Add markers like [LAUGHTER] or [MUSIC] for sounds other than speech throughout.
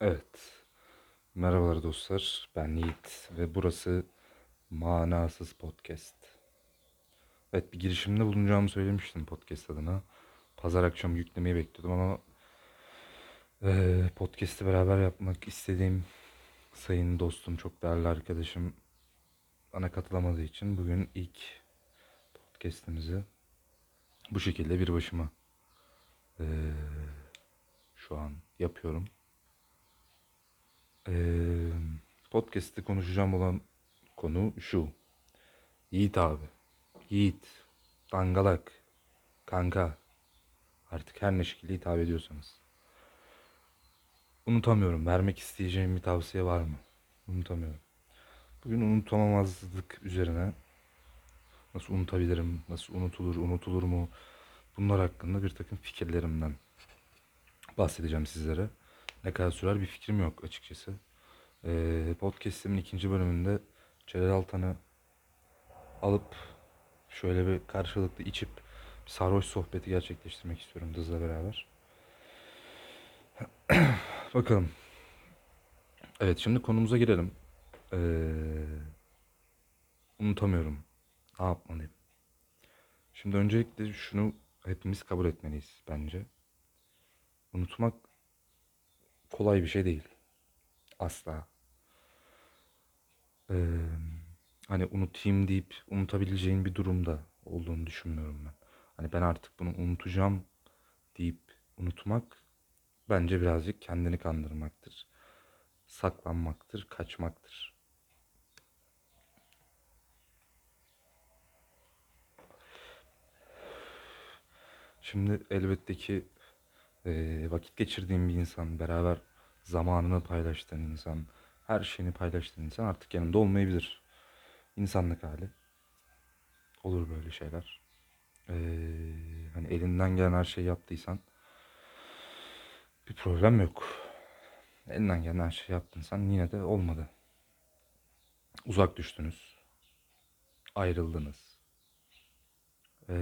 Evet. Merhabalar dostlar. Ben Yiğit ve burası Manasız Podcast. Evet bir girişimde bulunacağımı söylemiştim podcast adına. Pazar akşamı yüklemeyi bekliyordum ama eee podcast'i beraber yapmak istediğim sayın dostum, çok değerli arkadaşım bana katılamadığı için bugün ilk podcast'imizi bu şekilde bir başıma eee, şu an yapıyorum. Podcast'te konuşacağım olan konu şu. Yiğit abi. Yiğit. Dangalak. Kanka. Artık her ne şekilde hitap ediyorsanız. Unutamıyorum. Vermek isteyeceğim bir tavsiye var mı? Unutamıyorum. Bugün unutamamazlık üzerine nasıl unutabilirim, nasıl unutulur, unutulur mu? Bunlar hakkında bir takım fikirlerimden bahsedeceğim sizlere. Ne kadar sürer bir fikrim yok açıkçası. Ee, podcast'imin ikinci bölümünde Celal Altan'ı alıp şöyle bir karşılıklı içip bir sarhoş sohbeti gerçekleştirmek istiyorum Dız'la beraber. [CLEARS THROAT] Bakalım. Evet şimdi konumuza girelim. Ee, unutamıyorum. Ne yapmalıyım? Şimdi öncelikle şunu hepimiz kabul etmeliyiz bence. Unutmak kolay bir şey değil. Asla. Ee, hani unutayım deyip unutabileceğin bir durumda olduğunu düşünmüyorum ben. Hani ben artık bunu unutacağım deyip unutmak bence birazcık kendini kandırmaktır. Saklanmaktır, kaçmaktır. Şimdi elbette ki eee, vakit geçirdiğin bir insan, beraber zamanını paylaştığın insan, her şeyini paylaştığın insan artık yanında olmayabilir. İnsanlık hali. Olur böyle şeyler. Eee, hani elinden gelen her şeyi yaptıysan bir problem yok. Elinden gelen her şeyi yaptıysan yine de olmadı. Uzak düştünüz. Ayrıldınız. Eee,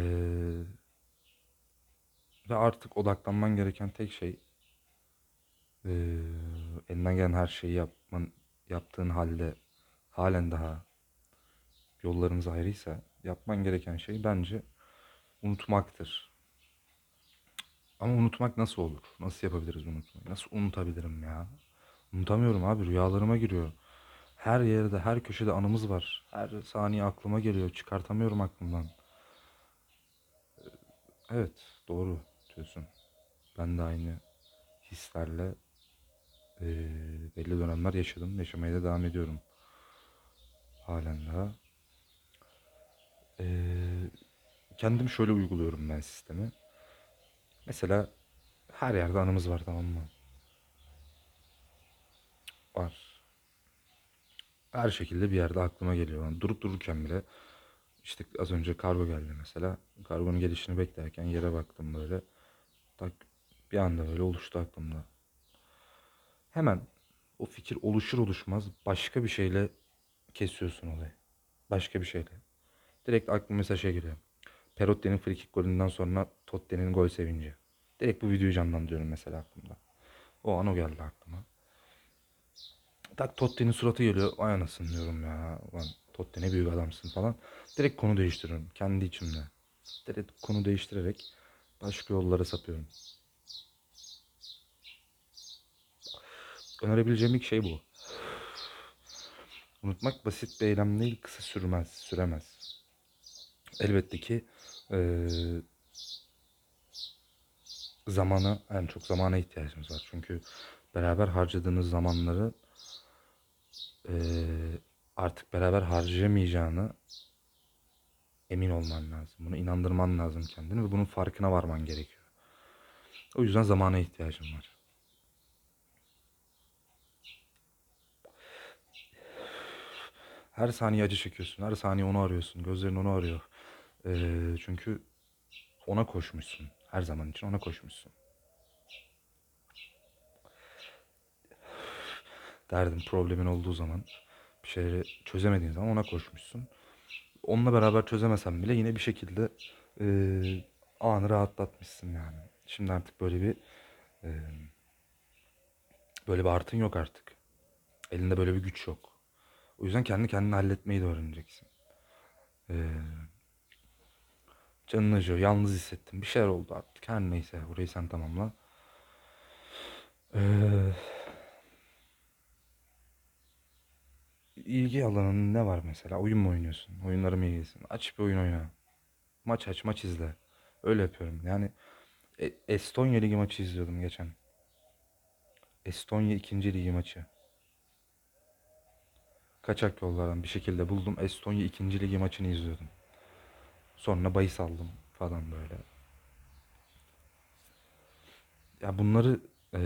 ve artık odaklanman gereken tek şey eee, elinden gelen her şeyi yapman, yaptığın halde halen daha yollarınız ayrıysa yapman gereken şey bence unutmaktır. Ama unutmak nasıl olur? Nasıl yapabiliriz unutmayı? Nasıl unutabilirim ya? Unutamıyorum abi rüyalarıma giriyor. Her yerde, her köşede anımız var. Her saniye aklıma geliyor. Çıkartamıyorum aklımdan. Evet, doğru diyorsun. Ben de aynı hislerle eee, belli dönemler yaşadım. Yaşamaya da devam ediyorum. Halen daha. Eee kendim şöyle uyguluyorum ben sistemi. Mesela her yerde anımız var tamam mı? Var. Her şekilde bir yerde aklıma geliyor. Yani durup dururken bile işte az önce kargo geldi mesela. Kargonun gelişini beklerken yere baktım böyle. Bir anda böyle oluştu aklımda. Hemen o fikir oluşur oluşmaz başka bir şeyle kesiyorsun olayı. Başka bir şeyle. Direkt aklıma mesela şey geliyor. Perotti'nin frikik golünden sonra Totti'nin gol sevinci. Direkt bu videoyu canlandırıyorum mesela aklımda. O an o geldi aklıma. Tak Totti'nin suratı geliyor. Ay anasını diyorum ya. Ulan Totti ne büyük adamsın falan. Direkt konu değiştiriyorum. Kendi içimde. Direkt konu değiştirerek başka yollara sapıyorum. Önerebileceğim ilk şey bu. Unutmak basit bir eylem değil, kısa sürmez, süremez. Elbette ki eee zamana, en çok zamana ihtiyacımız var. Çünkü beraber harcadığınız zamanları eee, artık beraber harcayamayacağını emin olman lazım. Bunu inandırman lazım kendini ve bunun farkına varman gerekiyor. O yüzden zamana ihtiyacım var. Her saniye acı çekiyorsun. Her saniye onu arıyorsun. Gözlerin onu arıyor. Eee, çünkü ona koşmuşsun. Her zaman için ona koşmuşsun. Derdin, problemin olduğu zaman bir şeyleri çözemediğin zaman ona koşmuşsun. Onunla beraber çözemesen bile yine bir şekilde eee, anı rahatlatmışsın yani. Şimdi artık böyle bir eee, Böyle bir artın yok artık. Elinde böyle bir güç yok. O yüzden kendi kendine halletmeyi de öğreneceksin. Ee, canın acıyor, yalnız hissettin. Bir şeyler oldu artık. Her neyse burayı sen tamamla. Ee, ilgi alanın ne var mesela? Oyun mu oynuyorsun? Oyunları mı ilgilisin? Aç bir oyun oyna. Maç aç, maç izle. Öyle yapıyorum. Yani E- Estonya Ligi maçı izliyordum geçen. Estonya 2. Ligi maçı. Kaçak yollardan bir şekilde buldum. Estonya 2. Ligi maçını izliyordum. Sonra bahis aldım falan böyle. Ya bunları eee,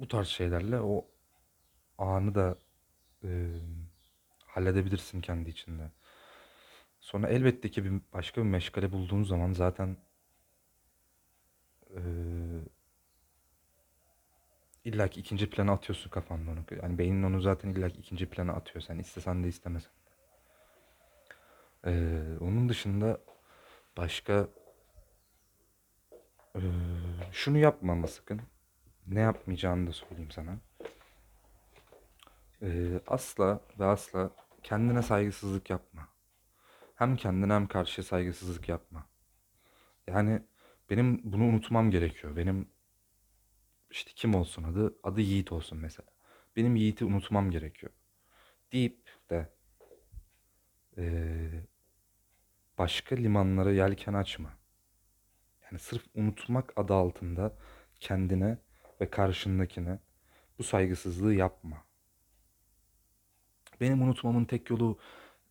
bu tarz şeylerle o anı da eee, halledebilirsin kendi içinde. Sonra elbette ki bir başka bir meşgale bulduğun zaman zaten eee illa ki ikinci plana atıyorsun kafanda onu. Yani beynin onu zaten illa ki ikinci plana atıyor. Sen istesen de istemesen de. Eee, onun dışında başka eee, şunu yapma ama sakın. Ne yapmayacağını da söyleyeyim sana. Eee, asla ve asla kendine saygısızlık yapma. Hem kendine hem karşıya saygısızlık yapma. Yani benim bunu unutmam gerekiyor. Benim işte kim olsun adı? Adı Yiğit olsun mesela. Benim Yiğit'i unutmam gerekiyor. Deyip de eee, başka limanlara yelken açma. Yani sırf unutmak adı altında kendine ve karşındakine bu saygısızlığı yapma. Benim unutmamın tek yolu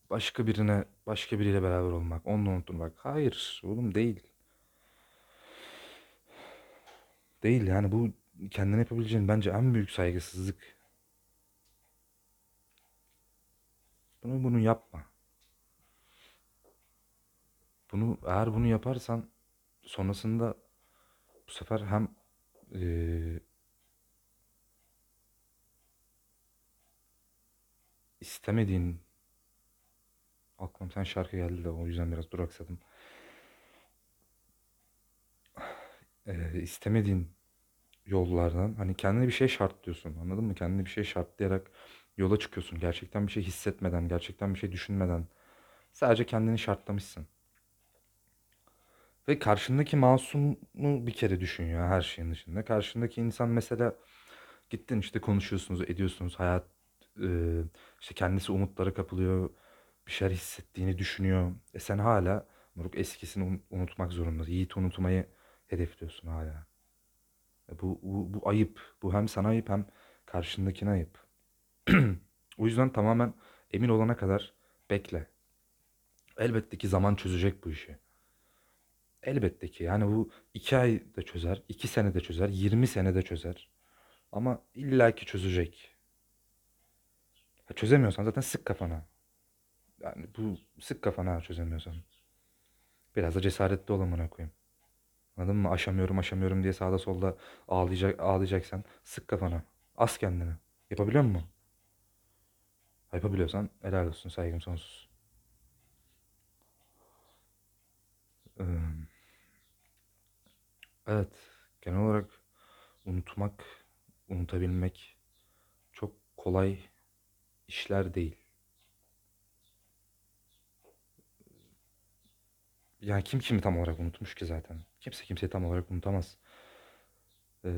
başka birine, başka biriyle beraber olmak, onu unutturmak. Hayır, oğlum değil. Değil yani bu kendine yapabileceğin bence en büyük saygısızlık. Bunu bunu yapma. Bunu eğer bunu yaparsan sonrasında bu sefer hem eee, istemediğin aklıma sen şarkı geldi de o yüzden biraz duraksadım. Eee istemediğin yollardan hani kendine bir şey şartlıyorsun anladın mı? Kendine bir şey şartlayarak yola çıkıyorsun. Gerçekten bir şey hissetmeden, gerçekten bir şey düşünmeden sadece kendini şartlamışsın. Ve karşındaki masumu bir kere düşün ya her şeyin dışında. Karşındaki insan mesela gittin işte konuşuyorsunuz, ediyorsunuz. Hayat e, işte kendisi umutlara kapılıyor. Bir şeyler hissettiğini düşünüyor. E sen hala moruk eskisini un- unutmak zorundasın. Yiğit unutmayı hedefliyorsun hala. E bu, bu, bu ayıp. Bu hem sana ayıp hem karşındakine ayıp. [CLEARS THROAT] O yüzden tamamen emin olana kadar bekle. Elbette ki zaman çözecek bu işi. Elbette ki yani bu iki ay da çözer, iki sene de çözer, 20 sene de çözer. Ama illaki çözecek. Ha, çözemiyorsan zaten sık kafana. Yani bu sık kafana çözemiyorsan. Biraz da cesaretli ol amına koyayım. Anladın mı? Aşamıyorum aşamıyorum diye sağda solda ağlayacak, ağlayacaksan sık kafana. As kendini. Yapabiliyor musun? Yapabiliyorsan helal olsun saygım sonsuz. Ee, evet genel olarak unutmak, unutabilmek çok kolay işler değil. Yani kim kimi tam olarak unutmuş ki zaten? Kimse kimseyi tam olarak unutamaz. Ee,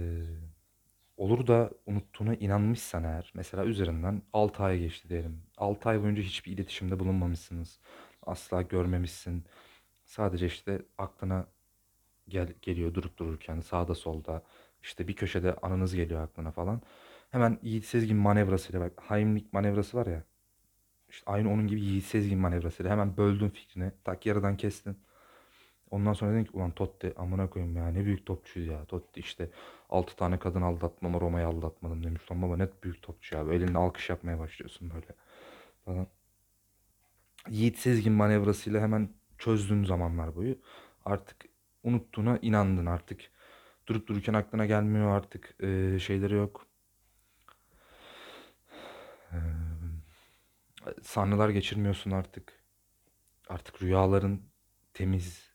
olur da unuttuğuna inanmışsan eğer, mesela üzerinden 6 ay geçti diyelim. 6 ay boyunca hiçbir iletişimde bulunmamışsınız. Asla görmemişsin. Sadece işte aklına gel geliyor durup dururken sağda solda işte bir köşede anınız geliyor aklına falan. Hemen Yiğit Sezgin manevrasıyla bak Heimlich manevrası var ya. İşte aynı onun gibi Yiğit Sezgin manevrasıyla hemen böldün fikrini. Tak yarıdan kestin. Ondan sonra dedin ki ulan Totti amına koyayım ya ne büyük topçuydu ya. Totti işte 6 tane kadın aldatmama Roma'yı aldatmadım demiş. Lan baba net büyük topçu ya. Böyle elinde alkış yapmaya başlıyorsun böyle falan. Yiğit Sezgin manevrasıyla hemen çözdüğün zamanlar boyu artık unuttuğuna inandın artık. Durup dururken aklına gelmiyor artık eee, şeyleri yok. Sanrılar geçirmiyorsun artık. Artık rüyaların temiz.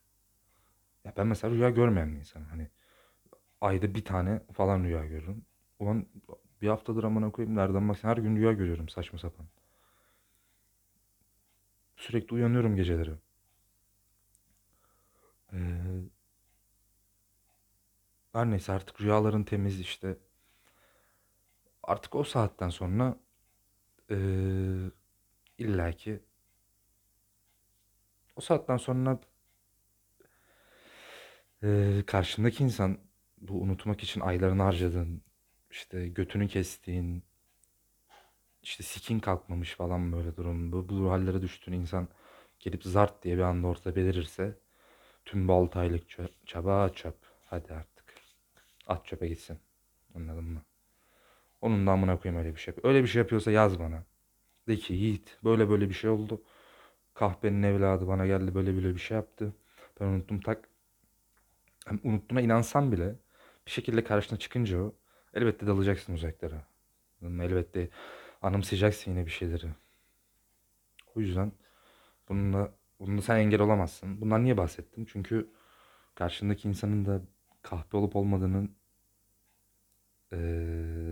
Ya ben mesela rüya görmeyen bir insanım. Hani ayda bir tane falan rüya görürüm. Ulan bir haftadır amına koyayım nereden baksan her gün rüya görüyorum saçma sapan. Sürekli uyanıyorum geceleri. Ee, her neyse artık rüyaların temiz işte. Artık o saatten sonra ee, illaki o saatten sonra ee, karşındaki insan bu unutmak için aylarını harcadığın işte götünü kestiğin işte sikin kalkmamış falan böyle durum. Bu, bu hallere düştüğün insan gelip zart diye bir anda ortada belirirse tüm bu 6 aylık çö- çaba çöp. Hadi artık. At çöpe gitsin. Anladın mı? Onun da amına koyayım öyle bir şey. Öyle bir şey yapıyorsa yaz bana. De ki Yiğit böyle böyle bir şey oldu. Kahpenin evladı bana geldi böyle böyle bir şey yaptı. Ben unuttum tak. Hem unuttuğuna inansan bile bir şekilde karşına çıkınca o elbette dalacaksın uzaklara. Elbette anımsayacaksın yine bir şeyleri. O yüzden bununla, bununla sen engel olamazsın. Bundan niye bahsettim? Çünkü karşındaki insanın da kahpe olup olmadığını eee,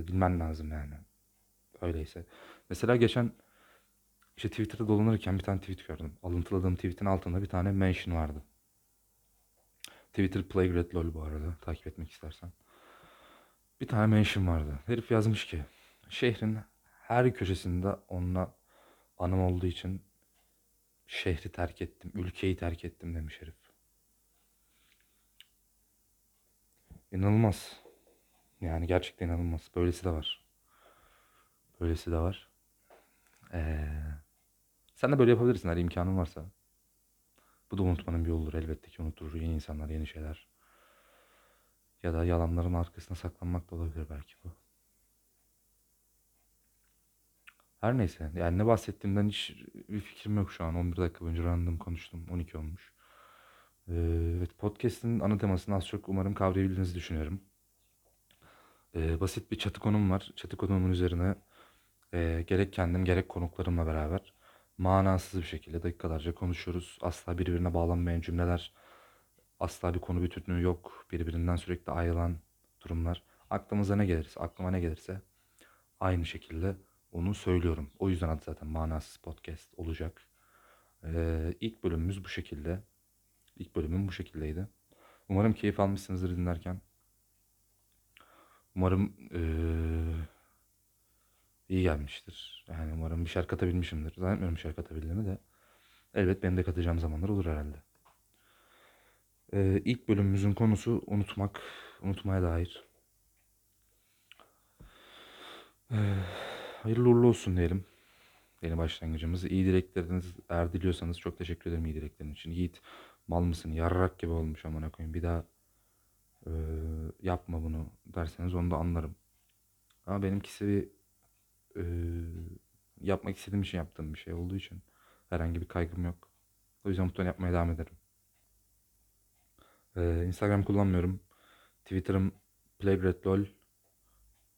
bilmen lazım yani. Öyleyse. Mesela geçen işte Twitter'da dolanırken bir tane tweet gördüm. Alıntıladığım tweetin altında bir tane mention vardı. Twitter Playgrid LOL bu arada takip etmek istersen. Bir tane mention vardı. Herif yazmış ki şehrin her köşesinde onunla anım olduğu için şehri terk ettim, ülkeyi terk ettim demiş herif. İnanılmaz. Yani gerçekten inanılmaz. Böylesi de var. Böylesi de var. Ee, sen de böyle yapabilirsin eğer imkanın varsa. Bu da unutmanın bir yoludur elbette ki unuturur yeni insanlar, yeni şeyler. Ya da yalanların arkasına saklanmak da olabilir belki bu. Her neyse. Yani ne bahsettiğimden hiç bir fikrim yok şu an. 11 dakika boyunca random konuştum. 12 olmuş. Ee, evet podcast'in ana temasını az çok umarım kavrayabildiğinizi düşünüyorum. Ee, basit bir çatı konum var. Çatı konumun üzerine e, gerek kendim gerek konuklarımla beraber manasız bir şekilde dakikalarca konuşuyoruz. Asla birbirine bağlanmayan cümleler, asla bir konu bütünlüğü yok. Birbirinden sürekli ayrılan durumlar. Aklımıza ne gelirse, aklıma ne gelirse aynı şekilde onu söylüyorum. O yüzden adı zaten manasız podcast olacak. Ee, ilk bölümümüz bu şekilde. İlk bölümüm bu şekildeydi. Umarım keyif almışsınızdır dinlerken. Umarım eee, iyi gelmiştir. Yani umarım bir şeyler katabilmişimdir. Zannetmiyorum bir şeyler katabildiğimi de. Elbet benim de katacağım zamanlar olur herhalde. Eee ilk bölümümüzün konusu unutmak, unutmaya dair. Eee, hayırlı uğurlu olsun diyelim. Yeni başlangıcımız. İyi dilekleriniz eğer diliyorsanız çok teşekkür ederim iyi dileklerin için. Yiğit mal mısın? Yarrak gibi olmuş amına koyayım. Bir daha eee, yapma bunu derseniz onu da anlarım. Ama benimkisi bir eee, yapmak istediğim için yaptığım bir şey olduğu için herhangi bir kaygım yok. O yüzden mutlaka yapmaya devam ederim. Eee, Instagram kullanmıyorum. Twitter'ım playbreadlol.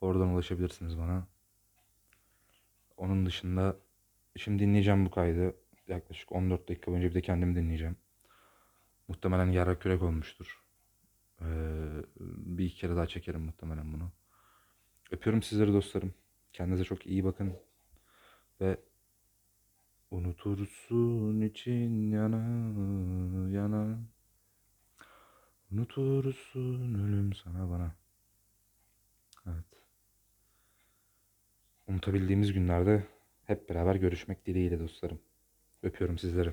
Oradan ulaşabilirsiniz bana. Onun dışında şimdi dinleyeceğim bu kaydı. Yaklaşık 14 dakika boyunca bir de kendimi dinleyeceğim. Muhtemelen yara kürek olmuştur. Eee, bir iki kere daha çekerim muhtemelen bunu. Öpüyorum sizleri dostlarım. Kendinize çok iyi bakın. Ve unutursun için yana yana. Unutursun ölüm sana bana. Evet. Unutabildiğimiz günlerde hep beraber görüşmek dileğiyle dostlarım. Öpüyorum sizleri.